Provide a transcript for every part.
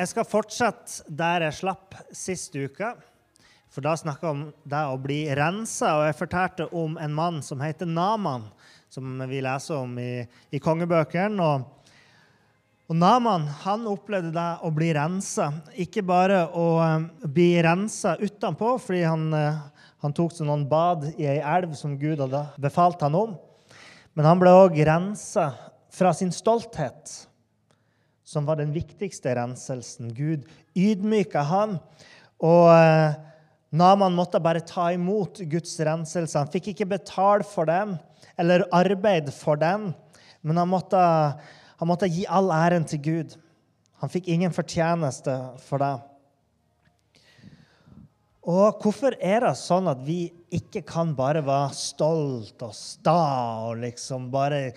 Jeg skal fortsette der jeg slapp sist uke. For da snakka jeg om det å bli rensa, og jeg fortalte om en mann som heter Naman, som vi leser om i, i kongebøkene. Og, og, Naman han opplevde det å bli rensa. Ikke bare å um, bli rensa utenpå, fordi han, uh, han tok seg noen bad i ei elv som Gud hadde befalt han om, men han ble òg rensa fra sin stolthet som var den viktigste renselsen. Gud ydmyka han. Og eh, Naman måtte bare ta imot Guds renselse. Han fikk ikke betale for den eller arbeid for den, men han måtte, han måtte gi all æren til Gud. Han fikk ingen fortjeneste for det. Og hvorfor er det sånn at vi ikke kan bare være stolt og sta og liksom bare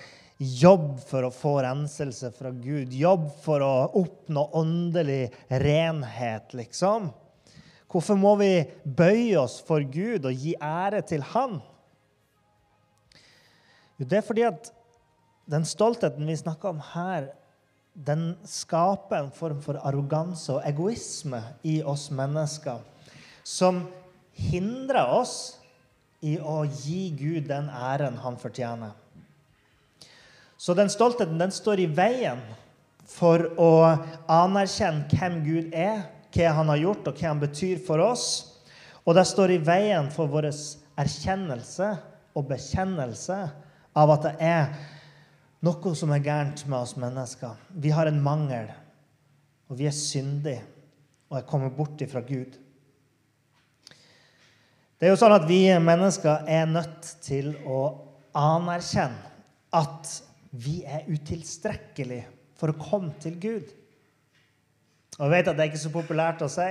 Jobb for å få renselse fra Gud. Jobb for å oppnå åndelig renhet, liksom. Hvorfor må vi bøye oss for Gud og gi ære til Han? Jo, det er fordi at den stoltheten vi snakker om her, den skaper en form for arroganse og egoisme i oss mennesker som hindrer oss i å gi Gud den æren han fortjener. Så den stoltheten den står i veien for å anerkjenne hvem Gud er, hva han har gjort, og hva han betyr for oss. Og det står i veien for vår erkjennelse og bekjennelse av at det er noe som er gærent med oss mennesker. Vi har en mangel, og vi er syndige og er kommet bort ifra Gud. Det er jo sånn at Vi mennesker er nødt til å anerkjenne at vi er utilstrekkelige for å komme til Gud. Og jeg vet at det er ikke så populært å si,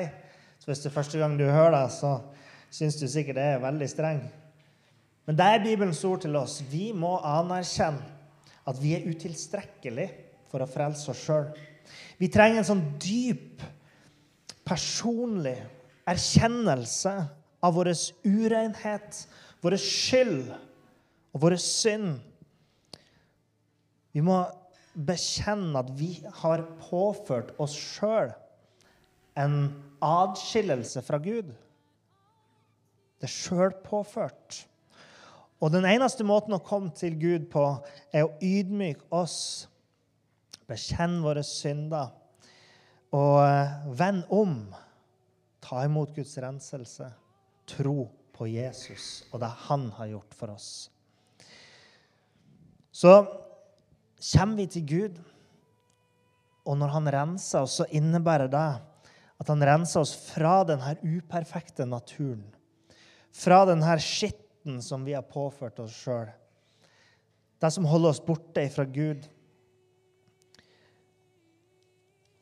så hvis det er første gang du hører det, så syns du sikkert det er veldig streng. Men det er Bibelens ord til oss. Vi må anerkjenne at vi er utilstrekkelige for å frelse oss sjøl. Vi trenger en sånn dyp, personlig erkjennelse av vår urenhet, vår skyld og vår synd vi må bekjenne at vi har påført oss sjøl en adskillelse fra Gud. Det er sjølpåført. Og den eneste måten å komme til Gud på er å ydmyke oss, bekjenne våre synder og eh, vende om. Ta imot Guds renselse. Tro på Jesus og det han har gjort for oss. Så kommer vi til Gud, og når han renser oss, så innebærer det at han renser oss fra denne uperfekte naturen. Fra denne skitten som vi har påført oss sjøl. Det som holder oss borte fra Gud.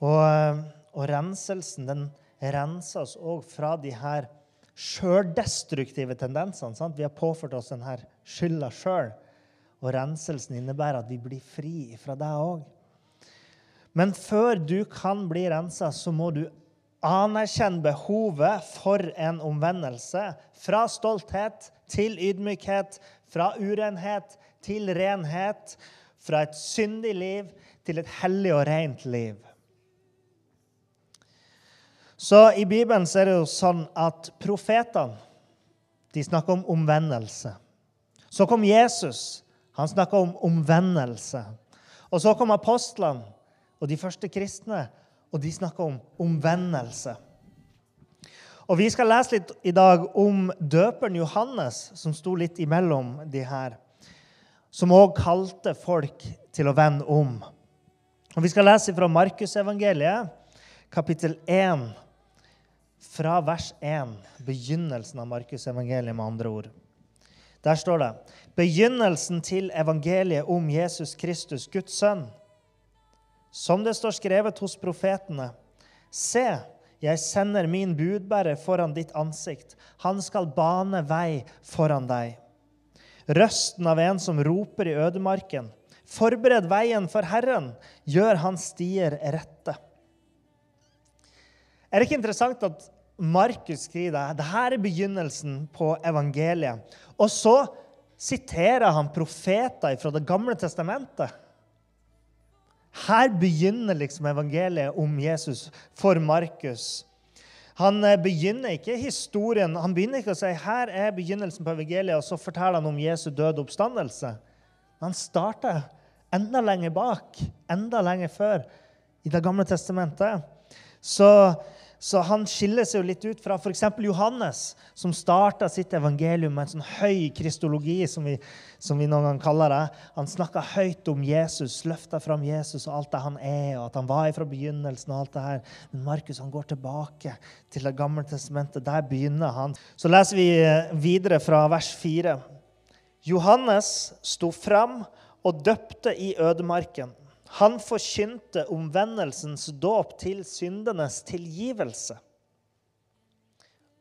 Og, og renselsen den renser oss òg fra de her sjøldestruktive tendensene. Sant? Vi har påført oss denne skylda sjøl. Og renselsen innebærer at vi blir fri fra deg òg. Men før du kan bli rensa, så må du anerkjenne behovet for en omvendelse. Fra stolthet til ydmykhet, fra urenhet til renhet. Fra et syndig liv til et hellig og rent liv. Så I Bibelen så er det jo sånn at profetene de snakker om omvendelse. Så kom Jesus. Han snakka om omvendelse. Og så kom apostlene og de første kristne, og de snakka om omvendelse. Og Vi skal lese litt i dag om døperen Johannes, som sto litt imellom de her. Som òg kalte folk til å vende om. Og Vi skal lese fra Markusevangeliet, kapittel 1, fra vers 1. Begynnelsen av Markusevangeliet, med andre ord. Der står det begynnelsen til evangeliet om Jesus Kristus, Guds sønn. Som det står skrevet hos profetene. Se, Jeg sender min budbærer foran ditt ansikt. Han skal bane vei foran deg. Røsten av en som roper i ødemarken. Forbered veien for Herren, gjør hans stier rette. Er det ikke interessant at Markus skriver det? Dette er begynnelsen på evangeliet. Og så siterer han profeter fra Det gamle testamentet. Her begynner liksom evangeliet om Jesus for Markus. Han eh, begynner ikke historien, han begynner ikke å si her er begynnelsen på evangeliet, og så forteller han om Jesu døde oppstandelse. Han starter enda lenger bak, enda lenger før, i Det gamle testamentet. Så så han skiller seg jo litt ut fra f.eks. Johannes, som starta sitt evangelium med en sånn høy kristologi, som vi, som vi noen gang kaller det. Han snakka høyt om Jesus, løfta fram Jesus og alt det han er, og at han var fra begynnelsen. og alt det her. Men Markus han går tilbake til Det gamle testamentet. Der begynner han. Så leser vi videre fra vers 4. Johannes sto fram og døpte i ødemarken. Han forkynte omvendelsens dåp til syndenes tilgivelse.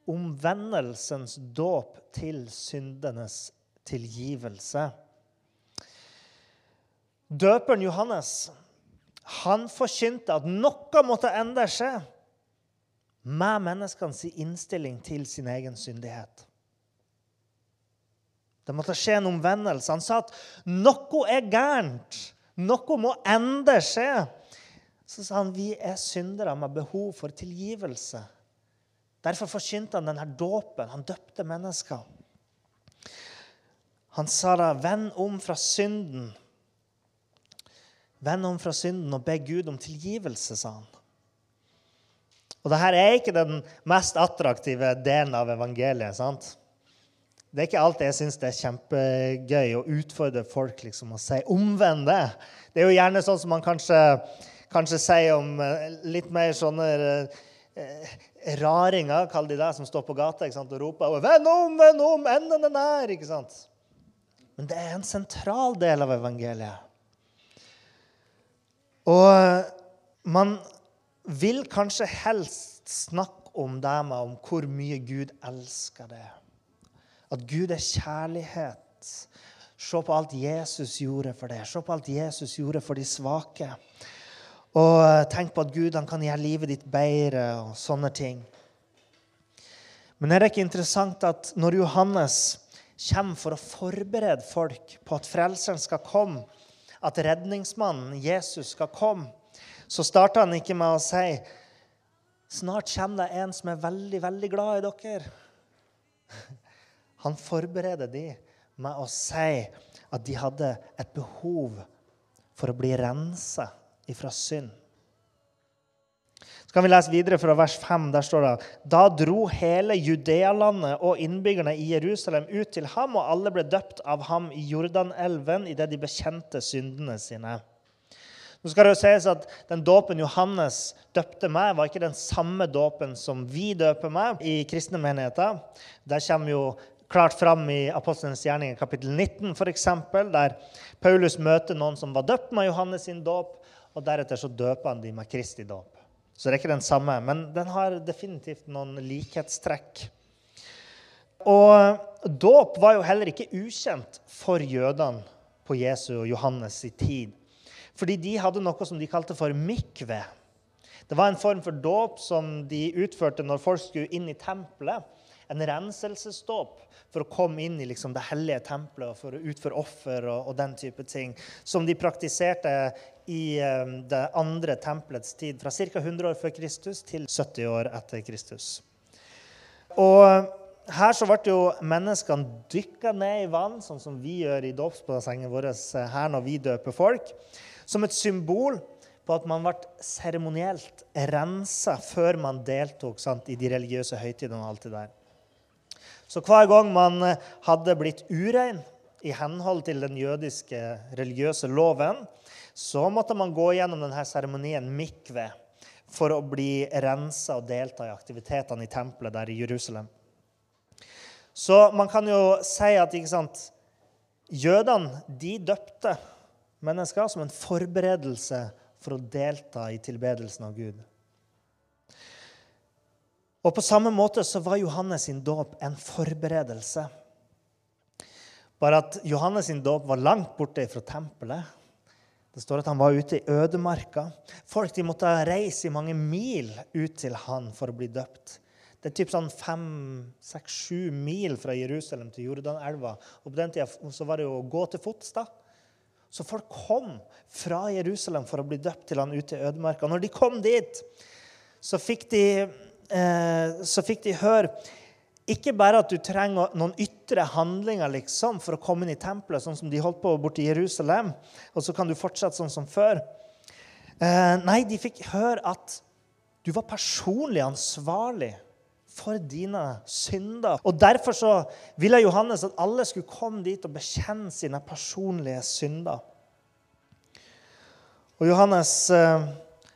Omvendelsens dåp til syndenes tilgivelse. Døperen Johannes han forkynte at noe måtte endre seg med menneskenes innstilling til sin egen syndighet. Det måtte skje en omvendelse. Han sa at noe er gærent. Noe må endre skje. Så sa han vi er syndere med behov for tilgivelse. Derfor forkynte han denne dåpen. Han døpte mennesker. Han sa da, 'Vend om fra synden'. Vend om fra synden og be Gud om tilgivelse, sa han. Og dette er ikke den mest attraktive delen av evangeliet. sant? Det er ikke alltid jeg syns er kjempegøy å utfordre folk liksom, og si 'omvend det'. Det er jo gjerne sånn som man kanskje, kanskje sier om eh, litt mer sånne eh, raringer, kall de det, som står på gata ikke sant, og roper 'Vend om, vend om, enden er nær!' ikke sant? Men det er en sentral del av evangeliet. Og man vil kanskje helst snakke om det med om hvor mye Gud elsker det. At Gud er kjærlighet. Se på alt Jesus gjorde for det. Se på alt Jesus gjorde for de svake. Og eh, tenk på at Gud kan gjøre livet ditt bedre og sånne ting. Men er det ikke interessant at når Johannes kommer for å forberede folk på at frelseren skal komme, at redningsmannen Jesus skal komme, så starter han ikke med å si Snart kommer det en som er veldig, veldig glad i dere. Han forbereder de med å si at de hadde et behov for å bli rensa ifra synd. Så kan vi lese videre fra vers 5. Der står det Da dro hele Judealandet og innbyggerne i Jerusalem ut til ham, og alle ble døpt av ham i Jordanelven idet de bekjente syndene sine. Nå skal det jo sies at Den dåpen Johannes døpte meg, var ikke den samme dåpen som vi døper meg i kristne menigheter. Der kommer jo klart fram i Apostelens gjerninger kapittel 19, f.eks., der Paulus møter noen som var døpt med Johannes sin dåp, og deretter så døper han dem med Kristi dåp. Så det er ikke den samme, men den har definitivt noen likhetstrekk. Og dåp var jo heller ikke ukjent for jødene på Jesu og Johannes' i tid. Fordi de hadde noe som de kalte for mikve. Det var en form for dåp som de utførte når folk skulle inn i tempelet. En renselsesdåp for å komme inn i liksom, det hellige tempelet og for å utføre offer og, og, den type ting, som de praktiserte i um, det andre tempelets tid, fra ca. 100 år før Kristus til 70 år etter Kristus. Og her så ble jo menneskene dykka ned i vann, sånn som vi gjør i dåpsbassenget vårt eh, her når vi døper folk, som et symbol på at man ble seremonielt rensa før man deltok sant, i de religiøse høytidene. og alt det der. Så hver gang man eh, hadde blitt urein i henhold til den jødiske religiøse loven, så måtte man gå gjennom denne seremonien mikve for å bli rensa og delta i aktivitetene i tempelet der i Jerusalem. Så man kan jo si at sant, jødene de døpte mennesker som en forberedelse for å delta i tilbedelsen av Gud. Og på samme måte så var Johannes sin dåp en forberedelse. Bare at Johannes sin dåp var langt borte fra tempelet. Det står at han var ute i ødemarka. Folk de måtte reise i mange mil ut til han for å bli døpt. Det er typ sånn fem, seks, sju mil fra Jerusalem til Jordanelva. Og på den tida så var det jo å gå til fots. da. Så folk kom fra Jerusalem for å bli døpt til han ute i ødemarka. Når de kom dit, så fikk de, så fikk de høre ikke bare at du trenger noen ytre handlinger liksom, for å komme inn i tempelet, sånn som de holdt på borte i Jerusalem, og så kan du fortsette sånn som før. Eh, nei, de fikk høre at du var personlig ansvarlig for dine synder. Og Derfor så ville Johannes at alle skulle komme dit og bekjenne sine personlige synder. Og Johannes eh,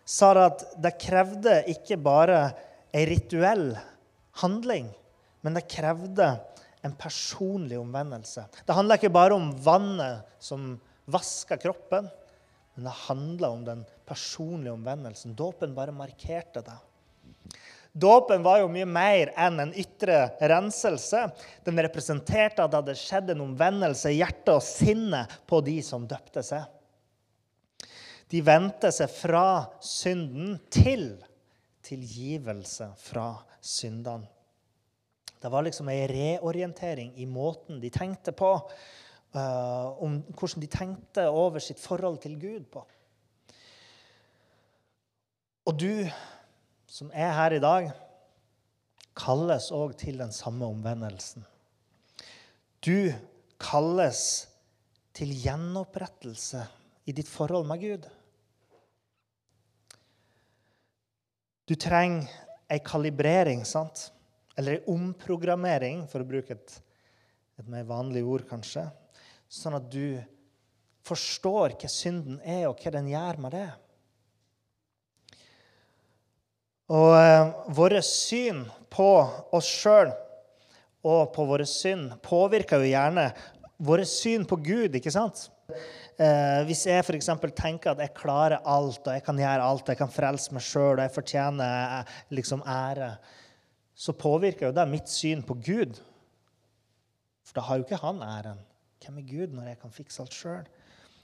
sa at det krevde ikke bare ei rituell handling, men det krevde en personlig omvendelse. Det handla ikke bare om vannet som vaska kroppen, men det handla om den personlige omvendelsen. Dåpen bare markerte det. Dåpen var jo mye mer enn en ytre renselse. Den representerte at det hadde skjedd en omvendelse i hjertet og sinnet på de som døpte seg. De vendte seg fra synden til tilgivelse fra syndene. Det var liksom ei reorientering i måten de tenkte på, uh, om hvordan de tenkte over sitt forhold til Gud på. Og du som er her i dag, kalles òg til den samme omvendelsen. Du kalles til gjenopprettelse i ditt forhold med Gud. Du trenger ei kalibrering, sant? Eller ei omprogrammering, for å bruke et, et mer vanlig ord, kanskje. Sånn at du forstår hva synden er, og hva den gjør med det. Og eh, våre syn på oss sjøl og på våre synd påvirker jo gjerne våre syn på Gud, ikke sant? Eh, hvis jeg f.eks. tenker at jeg klarer alt, og jeg kan gjøre alt, jeg kan frelse meg sjøl, og jeg fortjener eh, liksom ære, så påvirker jo det mitt syn på Gud. For da har jo ikke han æren. Hvem er Gud når jeg kan fikse alt sjøl?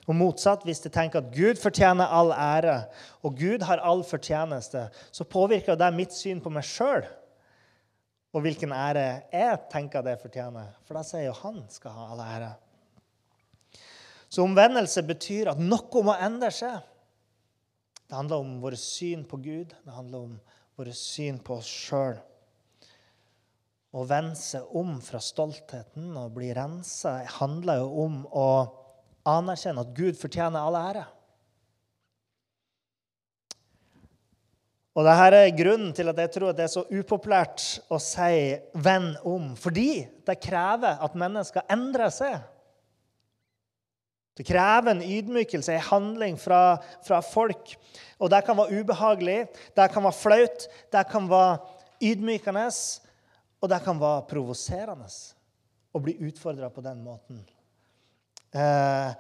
Og motsatt, hvis jeg tenker at Gud fortjener all ære, og Gud har all fortjeneste, så påvirker det mitt syn på meg sjøl og hvilken ære jeg tenker det fortjener. For da sier jo han skal ha all ære. Så omvendelse betyr at noe må endre seg. Det handler om vårt syn på Gud, det handler om vårt syn på oss sjøl. Å vende seg om fra stoltheten og bli rensa handler jo om å anerkjenne at Gud fortjener all ære. Og Dette er grunnen til at jeg tror at det er så upopulært å si 'venn om'. Fordi det krever at mennesker endrer seg. Det krever en ydmykelse, en handling fra, fra, folk. Og det kan være ubehagelig, det kan være flaut, det kan være ydmykende, og det kan være provoserende å bli utfordra på den måten. Eh,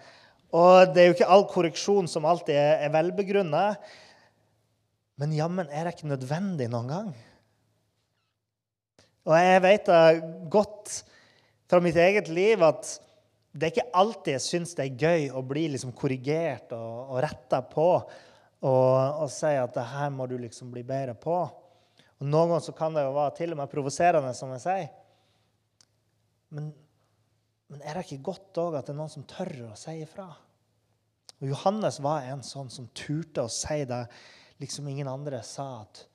og det er jo ikke all korreksjon som alltid er, er velbegrunna. Men jammen er det ikke nødvendig noen gang. Og jeg vet det godt fra mitt eget liv at det er ikke alltid jeg syns det er gøy å bli liksom korrigert og, og retta på og, og, si at det her må du liksom bli bedre på. Og Noen ganger så kan det jo være til og med provoserende, som jeg sier. Men men er det ikke godt òg at det er noen som tør å si ifra? Og Johannes var en sånn som turte å si det liksom ingen andre sa, at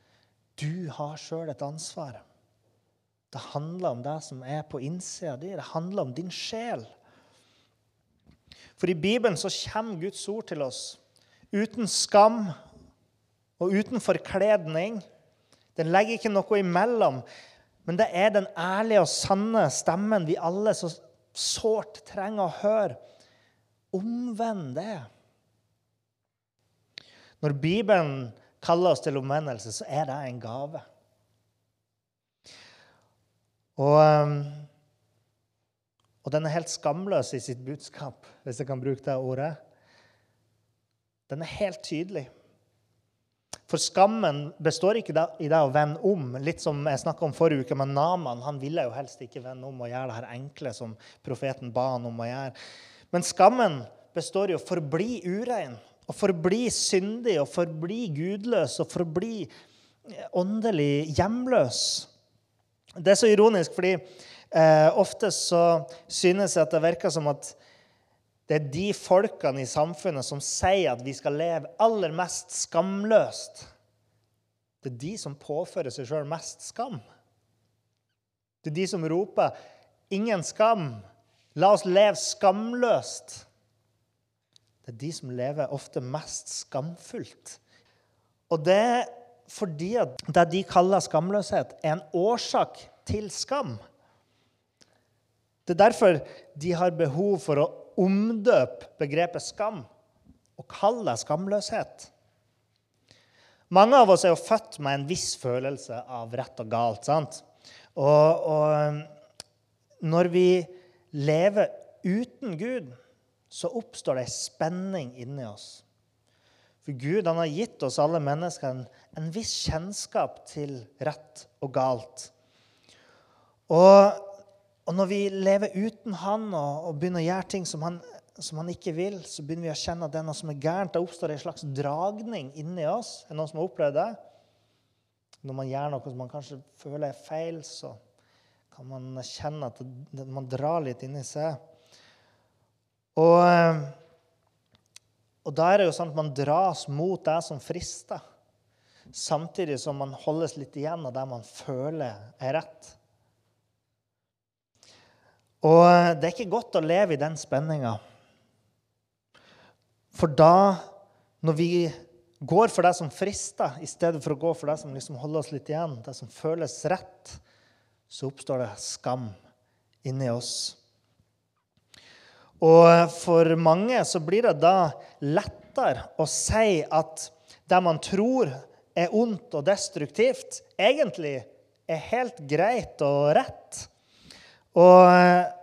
du har sjøl et ansvar. Det handler om det som er på innsida di. Det handler om din sjel. For i Bibelen så kommer Guds ord til oss uten skam og uten forkledning. Den legger ikke noe imellom, men det er den ærlige og sanne stemmen vi alle så sårt trenger å høre. Omvend det. Når Bibelen kaller oss til omvendelse, så er det en gave. Og, um, og den er helt skamløs i sitt budskap, hvis jeg kan bruke det ordet. Den er helt tydelig. For skammen består ikke i det å vende om. Litt som jeg snakka om forrige uke med Naman. Han ville jo helst ikke vende om og gjøre det her enkle som profeten ba han om å gjøre. Men skammen består i å forbli urein, å forbli syndig, å forbli gudløs og forbli åndelig hjemløs. Det er så ironisk, fordi eh, ofte så synes jeg at det virker som at det er de folkene i samfunnet som sier at vi skal leve aller mest skamløst. Det er de som påfører seg sjøl mest skam. Det er de som roper 'ingen skam'. La oss leve skamløst. Det er de som lever ofte mest skamfullt. Og det er fordi at det de kaller skamløshet, er en årsak til skam. Det er derfor de har behov for å omdøpe begrepet skam og kalle det skamløshet. Mange av oss er jo født med en viss følelse av rett og galt. sant? Og, og når vi lever uten Gud, så oppstår det ei spenning inni oss. For Gud han har gitt oss alle mennesker en, en viss kjennskap til rett og galt. Og og når vi lever uten Han og, og begynner å gjøre ting som han, som han, ikke vil, så begynner vi å kjenne at det er noe som er gærent. Da oppstår det en slags dragning inni oss. Er det noen som har opplevd det? Når man gjør noe som man kanskje føler er feil, så kan man kjenne at det, man drar litt inni seg. Og, og da er det jo sånn at man dras mot det som frister, samtidig som man holdes litt igjen av det man føler er rett. Og det er ikke godt å leve i den spenninga. For da, når vi går for det som frister, i stedet for å gå for det som liksom holder oss litt igjen, det som føles rett, så oppstår det skam inni oss. Og for mange så blir det da lettere å si at det man tror er ondt og destruktivt, egentlig er helt greit og rett. Og,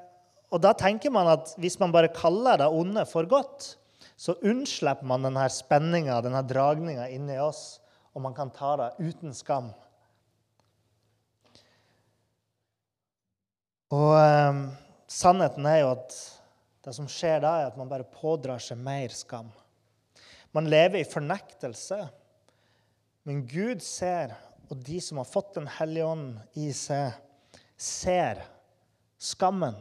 og, da tenker man at hvis man bare kaller det onde for godt, så unnslipper man denne spenninga, denne dragninga inni oss, og man kan ta det uten skam. Og eh, sannheten er jo at det som skjer da, er at man bare pådrar seg mer skam. Man lever i fornektelse. Men Gud ser, og de som har fått Den hellige ånd i seg, ser skammen.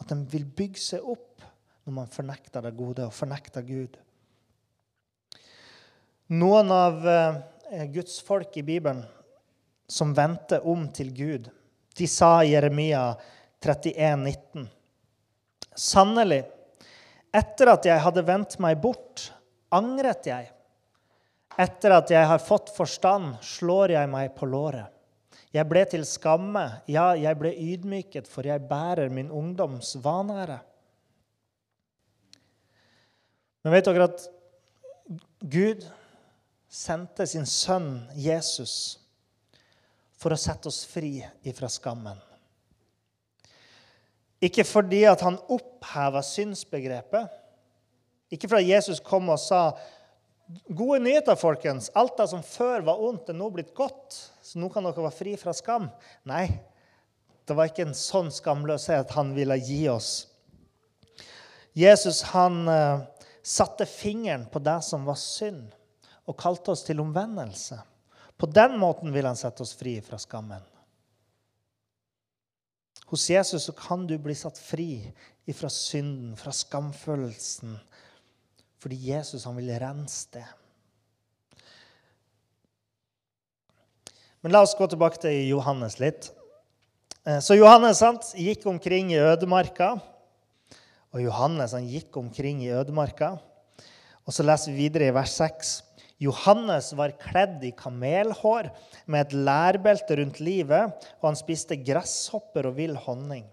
At den vil bygge seg opp når man fornekter det gode og fornekter Gud. Noen av eh, Guds folk i Bibelen som vendte om til Gud, de sa i Jeremia 31, 19, Sannelig, etter at jeg hadde vendt meg bort, angret jeg. Etter at jeg har fått forstand, slår jeg meg på låret. Jeg ble til skamme, ja, jeg ble ydmyket, for jeg bærer min ungdoms vanære. Men vet dere at Gud sendte sin sønn Jesus for å sette oss fri ifra skammen. Ikke fordi at han oppheva synsbegrepet, ikke fordi Jesus kom og sa Gode nyheter, folkens. Alt det som før var ondt, er nå blitt godt. Så nå kan dere være fri fra skam. Nei, det var ikke en sånn skamløshet han ville gi oss. Jesus han uh, satte fingeren på det som var synd, og kalte oss til omvendelse. På den måten vil han sette oss fri fra skammen. Hos Jesus kan du bli satt fri fra synden, fra skamfølelsen, fordi Jesus han vil rense det. Men la oss gå tilbake til Johannes litt. Eh, så Johannes sant, gikk omkring i ødemarka. Og Johannes han gikk omkring i ødemarka. Og så leser vi videre i vers 6. Johannes var kledd i kamelhår med et lærbelte rundt livet, og han spiste gresshopper og vill honning.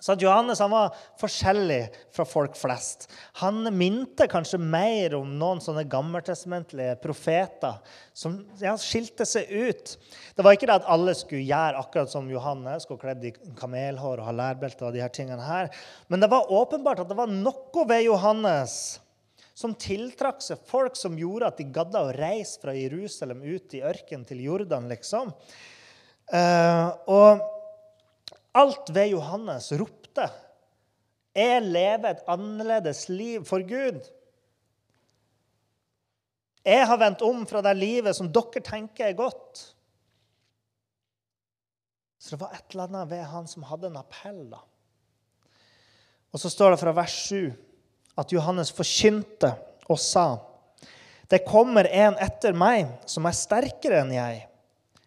Så Johannes han var forskjellig fra folk flest. Han minte kanskje mer om noen sånne gammeltestamentlige profeter som ja, skilte seg ut. Det var ikke det at alle skulle gjøre akkurat som Johannes, gå kledd i kamelhår og ha lærbelte. og de her tingene her. Men det var åpenbart at det var noe ved Johannes som tiltrakk seg folk som gjorde at de gadda å reise fra Jerusalem ut i ørkenen til Jordan, liksom. Uh, og alt ved Johannes ropte jeg lever et annerledes liv for Gud. Jeg har vendt om fra det livet som dere tenker er godt. Så det var et eller annet ved han som hadde en appell. da. Og så står det fra vers 7 at Johannes forkynte og sa det kommer en etter meg som er sterkere enn jeg.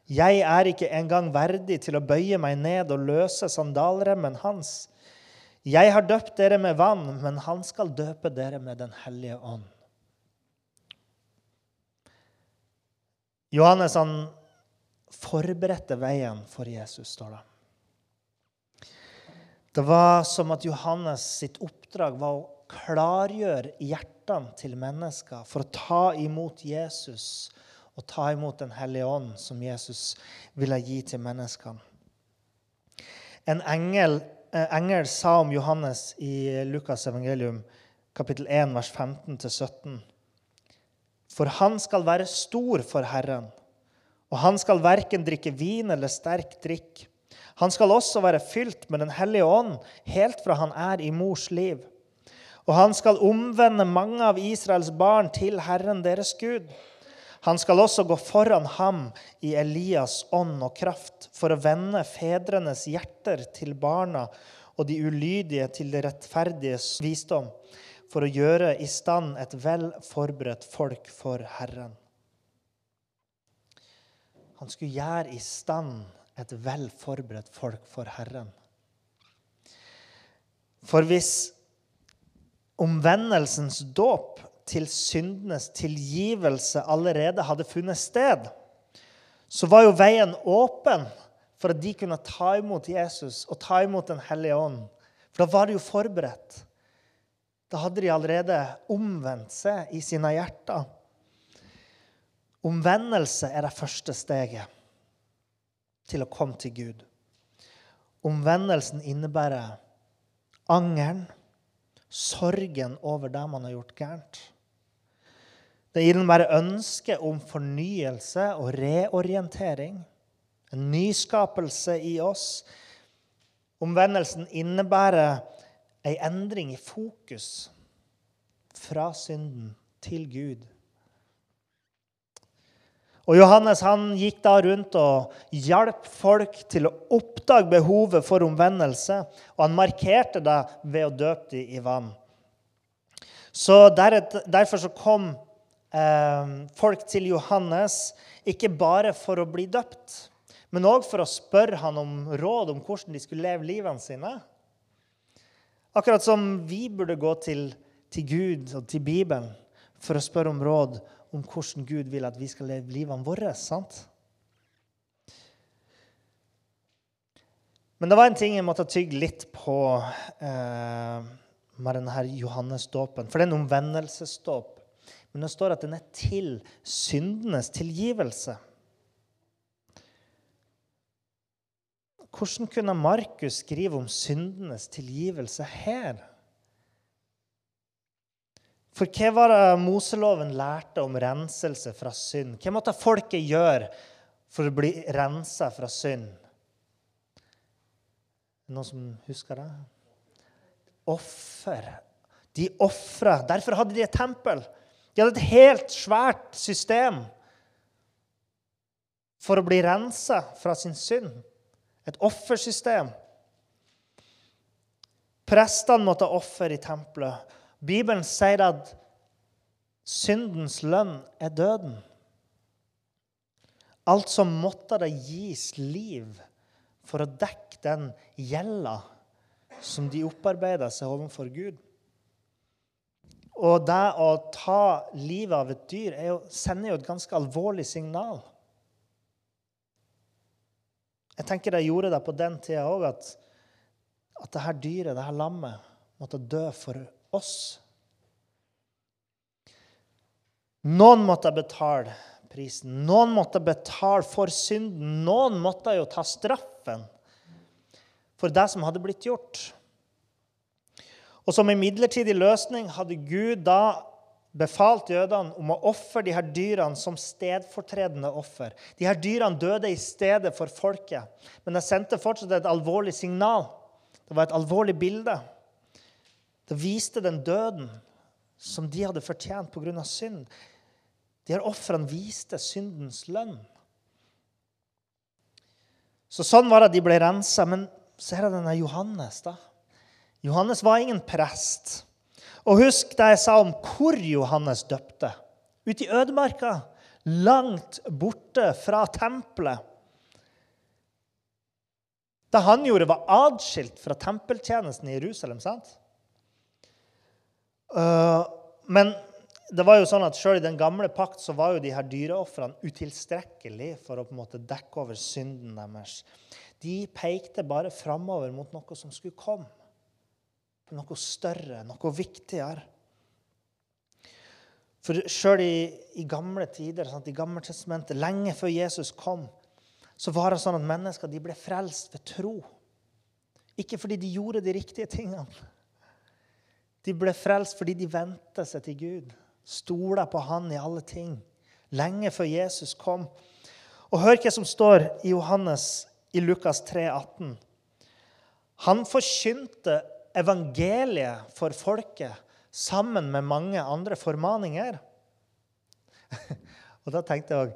Jeg er ikke engang verdig til å bøye meg ned og løse sandalremmen hans. Jeg har døpt dere med vann, men han skal døpe dere med Den hellige ånd. Johannes han forberedte veien for Jesus, står det. Det var som at Johannes sitt oppdrag var å klargjøre hjertene til mennesker for å ta imot Jesus og ta imot Den hellige ånd, som Jesus ville gi til menneskene. En engel, eh, engel sa om Johannes i Lukas evangelium, kapittel 1, vers 15-17. For han skal være stor for Herren, og han skal verken drikke vin eller sterk drikk. Han skal også være fylt med Den hellige ånd helt fra han er i mors liv. Og han skal omvende mange av Israels barn til Herren deres Gud. Han skal også gå foran ham i Elias ånd og kraft for å vende fedrenes hjerter til barna og de ulydige til det rettferdiges visdom, for å gjøre i stand et vel forberedt folk for Herren. Han skulle gjøre i stand et vel forberedt folk for Herren. For hvis omvendelsens dåp til syndenes tilgivelse allerede hadde funnet sted, så var jo veien åpen for at de kunne ta imot Jesus og ta imot Den hellige ånd. For da var de jo forberedt. Da hadde de allerede omvendt seg i sine hjerter. Omvendelse er det første steget til å komme til Gud. Omvendelsen innebærer angeren, sorgen over det man har gjort gærent. Det innebærer ønske om fornyelse og reorientering. En nyskapelse i oss. Omvendelsen innebærer ei endring i fokus fra synden til Gud. Og Johannes han gikk da rundt og hjalp folk til å oppdage behovet for omvendelse. Og han markerte det ved å døpe dem i vann. Så Derfor så kom eh, folk til Johannes ikke bare for å bli døpt, men òg for å spørre han om råd om hvordan de skulle leve livene sine. Akkurat som vi burde gå til, til Gud og til Bibelen for å spørre om råd om hvordan Gud vil at vi skal leve livene våre. sant? Men det var en ting jeg måtte tygge litt på eh, med denne Johannes-dåpen. For det er en omvendelsesdåp. Men det står at den er til syndenes tilgivelse. Hvordan kunne Markus skrive om syndenes tilgivelse her? For hva var det Moseloven lærte om renselse fra synd? Hva måtte folket gjøre for å bli rensa fra synd? Noen som husker det? Offer. De ofra. Derfor hadde de et tempel. De hadde et helt svært system for å bli rensa fra sin synd. Et offersystem. Prestene måtte ha offer i tempelet. Bibelen sier at syndens lønn er døden. Altså måtte det gis liv for å dekke den gjelda som de opparbeida seg overfor Gud. Og det å ta livet av et dyr jo, sender jo et ganske alvorlig signal. Jeg tenker de gjorde det på den tida òg, at, at dette dyret, dette lammet, måtte dø for oss. Noen måtte betale prisen. Noen måtte betale for synden. Noen måtte jo ta straffen for det som hadde blitt gjort. Og som en midlertidig løsning hadde Gud da befalt jødene om å ofre de her dyrene som stedfortredende offer. De her dyrene døde i stedet for folket, men de sendte fortsatt et alvorlig signal. Det var et alvorlig bilde. Det viste den døden som de hadde fortjent pga. synd. De her ofrene viste syndens lønn. Så sånn var det de ble rensa. Men så er det denne Johannes. da. Johannes var ingen prest. Og husk det jeg sa om hvor Johannes døpte. Ute i ødemarka, langt borte fra tempelet. Det han gjorde, var adskilt fra tempeltjenesten i Jerusalem. sant? Uh, men det var jo sånn at selv i den gamle pakt så var jo de her dyreofrene utilstrekkelige for å på en måte dekke over synden deres. De pekte bare framover mot noe som skulle komme på noe større, noe viktigere. For sjøl i, i, gamle tider, sant, i Gammeltestamentet, lenge før Jesus kom, så var det sånn at mennesker de ble frelst ved tro. Ikke fordi de gjorde de riktige tingene. De ble frelst fordi de vendte seg til Gud, stola på Han i alle ting. Lenge før Jesus kom. Og hør hva som står i Johannes i Lukas 3, 18. Han forkynte evangeliet for folket sammen med mange andre formaninger. Og da tenkte jeg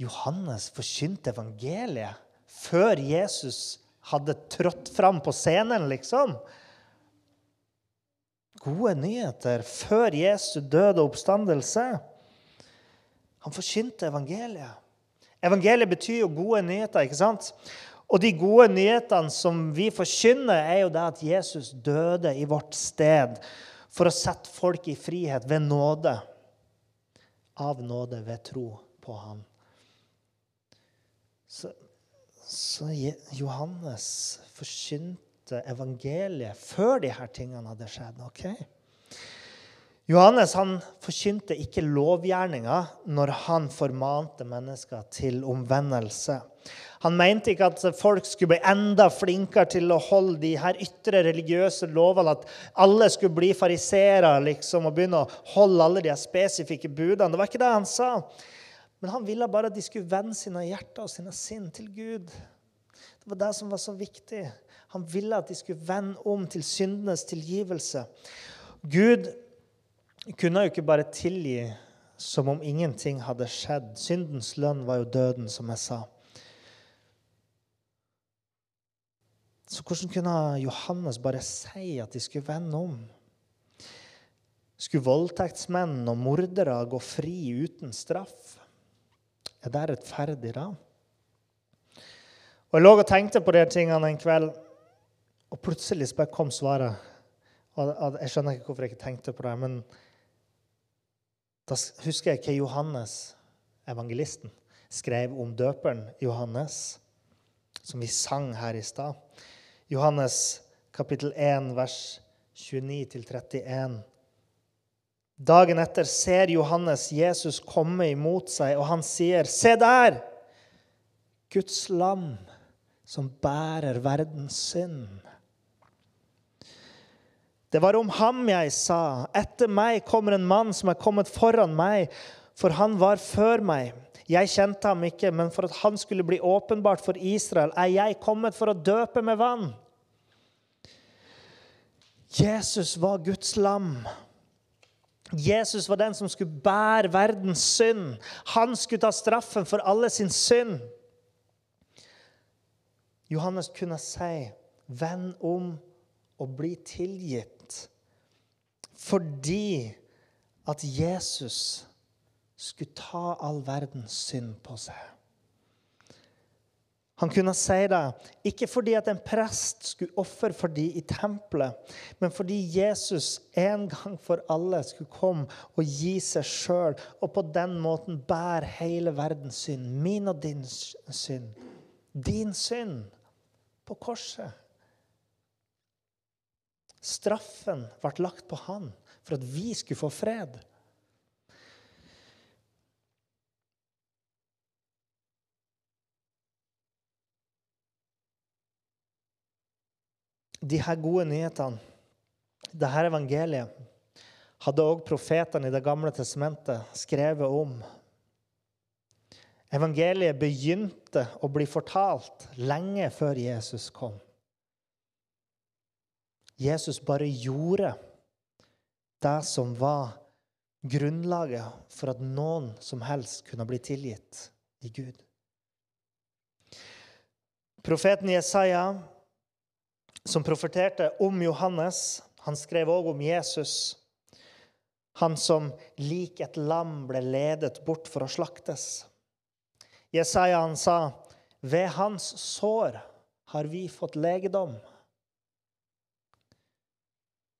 Johannes forkynte evangeliet før Jesus hadde trådt fram på scenen, liksom. Gode nyheter før Jesu død og oppstandelse. Han forkynte evangeliet. Evangeliet betyr jo gode nyheter. ikke sant? Og de gode nyhetene som vi forkynner, er jo det at Jesus døde i vårt sted for å sette folk i frihet ved nåde. Av nåde ved tro på Han. Så, så Johannes forkynte evangeliet før her tingene hadde skjedd. ok? Johannes han forkynte ikke lovgjerninga når han formante mennesker til omvendelse. Han mente ikke at folk skulle bli enda flinkere til å holde de her ytre religiøse lovene, at alle skulle bli fariseere liksom, og begynne å holde alle de her spesifikke budene. Det var ikke det han sa. Men han ville bare at de skulle vende sine hjerter og sine sinn til Gud. Det var det som var så viktig. Han ville at de skulle vende om til syndenes tilgivelse. Gud kunne jo ikke bare tilgi som om ingenting hadde skjedd. Syndens lønn var jo døden, som jeg sa. Så hvordan kunne Johannes bare si at de skulle vende om? Skulle voldtektsmenn og mordere gå fri uten straff? Er det rettferdig, da? Og Jeg lå og tenkte på de tingene en kveld, og plutselig kom svaret. Og jeg skjønner ikke hvorfor jeg ikke tenkte på det, men da husker jeg hva Johannes, evangelisten, skrev om døperen Johannes, som vi sang her i stad. Johannes kapittel 1, vers 29-31. Dagen etter ser Johannes Jesus komme imot seg, og han sier, 'Se der! Guds lam som bærer verdens synd.' Det var om ham jeg sa, 'Etter meg kommer en mann som er kommet foran meg', for han var før meg. Jeg kjente ham ikke, men for at han skulle bli åpenbart for Israel, er jeg kommet for å døpe med vann. Jesus var Guds lam. Jesus var den som skulle bære verdens synd. Han skulle ta straffen for alle sin synd. Johannes kunne si, 'Vend om og bli tilgitt', fordi at Jesus skulle ta all verdens synd på seg. Han kunne si det ikke fordi at en prest skulle ofre for dem i tempelet, men fordi Jesus en gang for alle skulle komme og gi seg sjøl, og på den måten bære hele verdens synd, min og din synd, din synd, på korset. Straffen ble lagt på han for at vi skulle få fred. De her gode nyhetene, det her evangeliet, hadde òg profetene i Det gamle testamentet skrevet om. Evangeliet begynte å bli fortalt lenge før Jesus kom. Jesus bare gjorde det som var grunnlaget for at noen som helst kunne bli tilgitt i Gud. Profeten Jesaja, som profeterte om Johannes, han skrev òg om Jesus. Han som lik et lam ble ledet bort for å slaktes. Jesaja han sa, 'Ved hans sår har vi fått legedom'.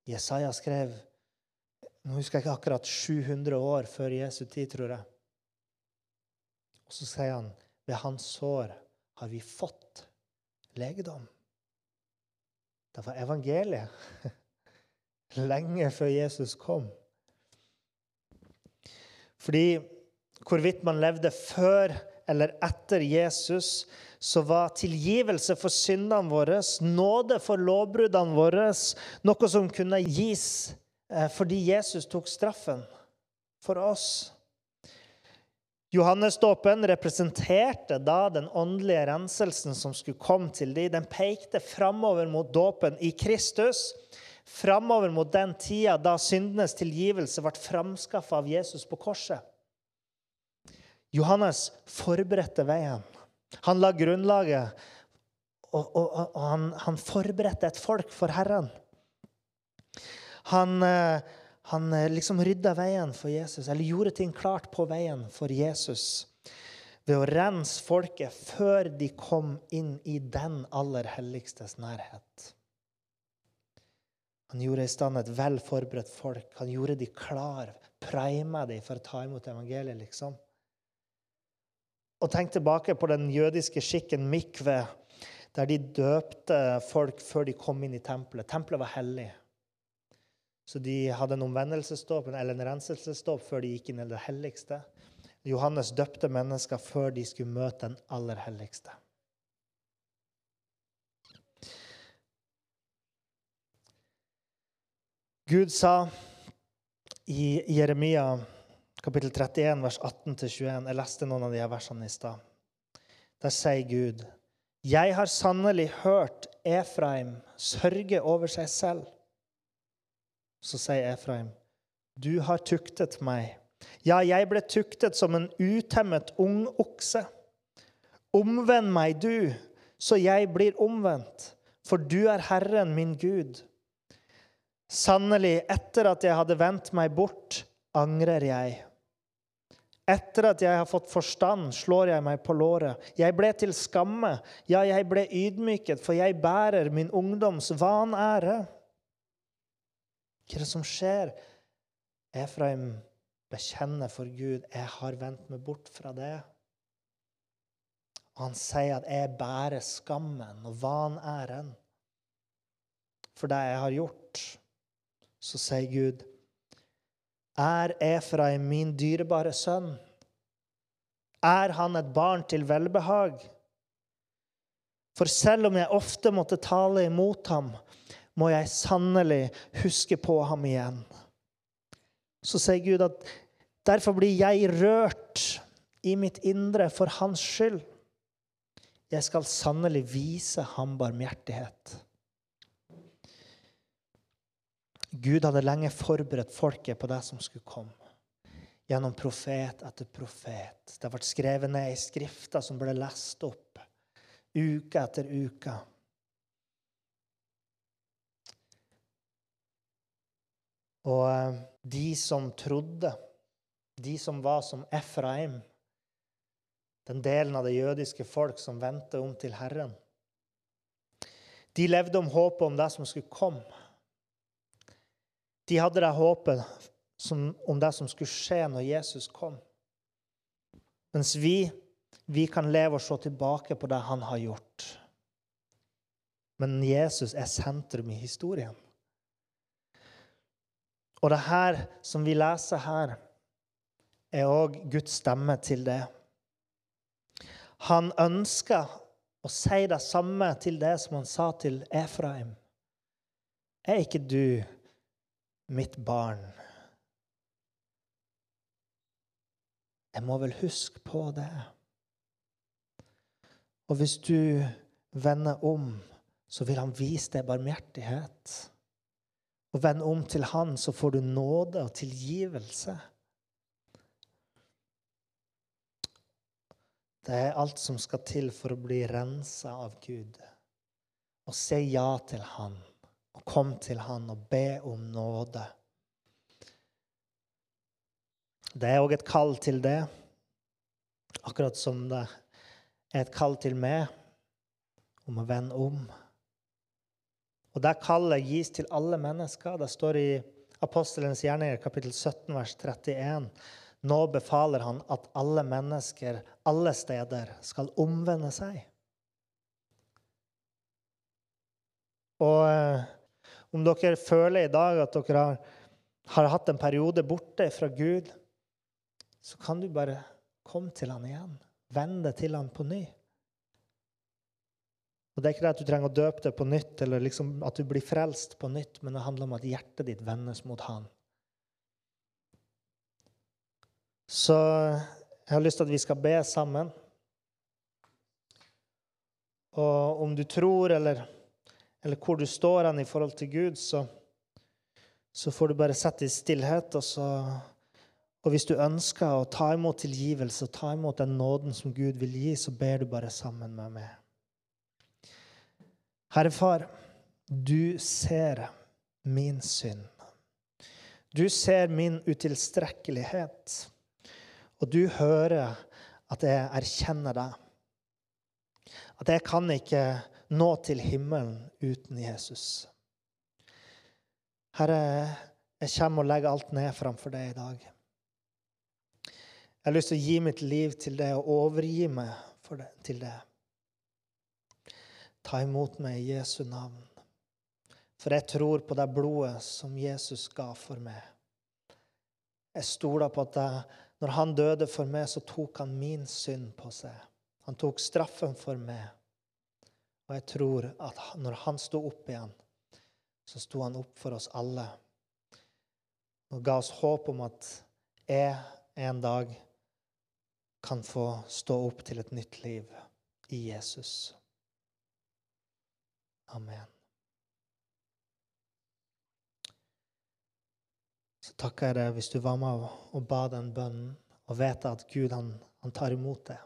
Jesaja skrev nå husker jeg ikke akkurat 700 år før Jesu tid, tror jeg. Og så sier han, 'Ved hans sår har vi fått legedom'. Det var evangeliet lenge før Jesus kom. Fordi hvorvidt man levde før eller etter Jesus, så var tilgivelse for syndene våre, nåde for lovbruddene våre, noe som kunne gis eh, fordi Jesus tok straffen for oss. Johannesdåpen representerte da den åndelige renselsen som skulle komme til dem. Den pekte framover mot dåpen i Kristus, framover mot den tida da syndenes tilgivelse ble framskaffa av Jesus på korset. Johannes forberedte veien. Han la grunnlaget, og, og, og han, han, forberedte et folk for Herren. Han, eh, han eh, liksom rydda veien for Jesus, eller gjorde ting klart på veien for Jesus ved å rense folket før de kom inn i den aller helligstes nærhet. Han gjorde i stand et vel forberedt folk. Han gjorde de klar, prima de for å ta imot evangeliet, liksom. Og tenk tilbake på den jødiske skikken mikve, der de døpte folk før de kom inn i tempelet. Tempelet var hellig. Så de hadde en omvendelsesdåp eller en renselsesdåp før de gikk inn i det helligste. Johannes døpte mennesker før de skulle møte den aller helligste. Gud sa i Jeremia kapittel 31, vers 18-21. Jeg leste noen av de versene i stad. Der sier Gud, 'Jeg har sannelig hørt Efraim sørge over seg selv.' Så sier Efraim, 'Du har tuktet meg.' Ja, jeg ble tuktet som en utemmet ung okse. Omvend meg, du, så jeg blir omvendt, for du er Herren min Gud. Sannelig, etter at jeg hadde vendt meg bort, angrer jeg. Etter at jeg har fått forstand, slår jeg meg på låret. Jeg ble til skamme, ja, jeg ble ydmyket, for jeg bærer min ungdoms vanære. Hva er det som skjer? Efraim bekjenner for Gud, jeg har vendt meg bort fra det. Og han sier at jeg bærer skammen og vanæren for det jeg har gjort. Så sier Gud, er Efraim min dyrebare sønn? Er han et barn til velbehag? For selv om jeg ofte måtte tale imot ham, må jeg sannelig huske på ham igjen. Så sier Gud at derfor blir jeg rørt i mitt indre for hans skyld. Jeg skal sannelig vise ham barmhjertighet. Gud hadde lenge forberedt folket på det som skulle komme. Gjennom profet etter profet. Det ble skrevet ned i skrifter som ble lest opp uke etter uke. Og eh, de som trodde, de som var som Efraim, den delen av det jødiske folk som vendte om til Herren, de levde om håpet om det som skulle komme. De hadde det håpet som, om det som skulle skje når Jesus kom. Mens vi, vi kan leve og se tilbake på det han har gjort. Men Jesus er sentrum i historien. Og det her som vi leser her, er òg Guds stemme til det. Han ønsker å si det samme til det som han sa til Efraim. Er ikke du mitt barn? Jeg må vel huske på det. Og hvis du vender om, så vil han vise deg barmhjertighet. Og vend om til han, så får du nåde og tilgivelse. Det er alt som skal til for å bli rensa av Gud. Og si ja til Han, og kom til Han og be om nåde. Det er òg et kall til det, akkurat som det er et kall til meg om å vende om. Og der kallet gis til alle mennesker. Det står i Apostelens gjerninger, kapittel 17, vers 31. Nå befaler han at alle mennesker alle steder skal omvende seg. Og eh, om dere føler i dag at dere har, har hatt en periode borte fra Gud, så kan du bare komme til han igjen. Vende til han på ny. Og Det er ikke det at du trenger å døpe deg på nytt, eller liksom at du blir frelst på nytt, men det handler om at hjertet ditt vendes mot Han. Så jeg har lyst til at vi skal be sammen. Og om du tror, eller, eller hvor du står hen i forhold til Gud, så, så får du bare sette i stillhet. Og, så, og hvis du ønsker å ta imot tilgivelse og ta imot den nåden som Gud vil gi, så ber du bare sammen med meg. Herre Far, du ser min synd. Du ser min utilstrekkelighet. Og du hører at jeg erkjenner deg. At jeg kan ikke nå til himmelen uten Jesus. Herre, jeg kommer og legger alt ned framfor deg i dag. Jeg har lyst til å gi mitt liv til deg og overgi meg det, til det. Ta imot meg i Jesu navn. For jeg tror på det blodet som Jesus ga for meg. Jeg stoler på at det når han døde for meg, så tok han min synd på seg. Han tok straffen for meg. Og jeg tror at når han sto opp igjen, så sto han opp for oss alle. Og ga oss håp om at jeg en dag kan få stå opp til et nytt liv i Jesus. Amen. så takker jeg deg hvis du var med og ba den bønnen, og vet at Gud han, han tar imot det.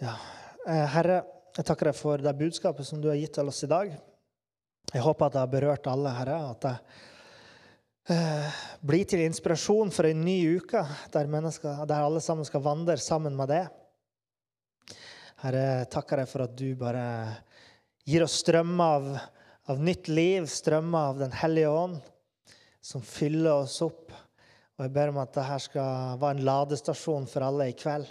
Ja, eh, Herre, jeg takker deg for det budskapet som du har gitt til oss i dag. Jeg håper at det har berørt alle, Herre. At det eh, blir til inspirasjon for en ny uke der, der alle sammen skal vandre sammen med det. Herre, jeg takker deg for at du bare gir oss strømmer av av nytt liv strømmer av Den hellige ånd, som fyller oss opp. Og jeg ber om at dette skal være en ladestasjon for alle i kveld.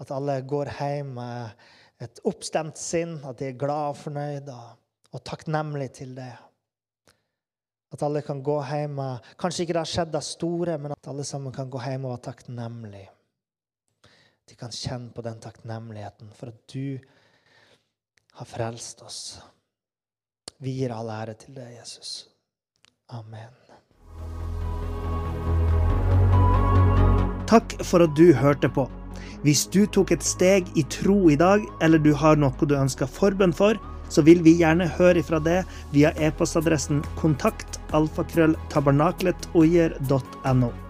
At alle går hjem med et oppstemt sinn, at de er glad og fornøyd og takknemlige til det. At alle kan gå hjem Kanskje ikke det har skjedd det store, men at alle sammen kan gå hjem og være takknemlige. De kan kjenne på den takknemligheten for at du har frelst oss. Vi gir all ære til deg, Jesus. Amen. Takk for at du hørte på. Hvis du tok et steg i tro i dag, eller du har noe du ønsker forbønn for, så vil vi gjerne høre ifra det via e-postadressen kontakt alfakrølltabernaklet.oier.no.